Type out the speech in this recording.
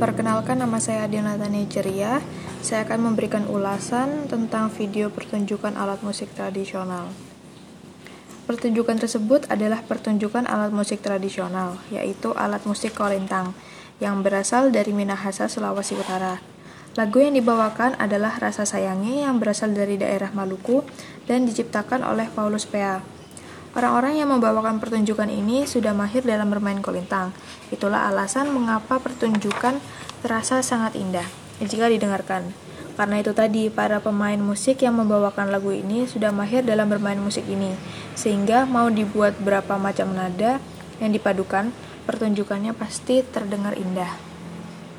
Perkenalkan nama saya Diana Tania Ceria. Saya akan memberikan ulasan tentang video pertunjukan alat musik tradisional. Pertunjukan tersebut adalah pertunjukan alat musik tradisional, yaitu alat musik kolintang, yang berasal dari Minahasa, Sulawesi Utara. Lagu yang dibawakan adalah Rasa Sayangnya yang berasal dari daerah Maluku dan diciptakan oleh Paulus Pea. Orang-orang yang membawakan pertunjukan ini sudah mahir dalam bermain kolintang. Itulah alasan mengapa pertunjukan terasa sangat indah jika didengarkan. Karena itu tadi, para pemain musik yang membawakan lagu ini sudah mahir dalam bermain musik ini, sehingga mau dibuat berapa macam nada yang dipadukan, pertunjukannya pasti terdengar indah.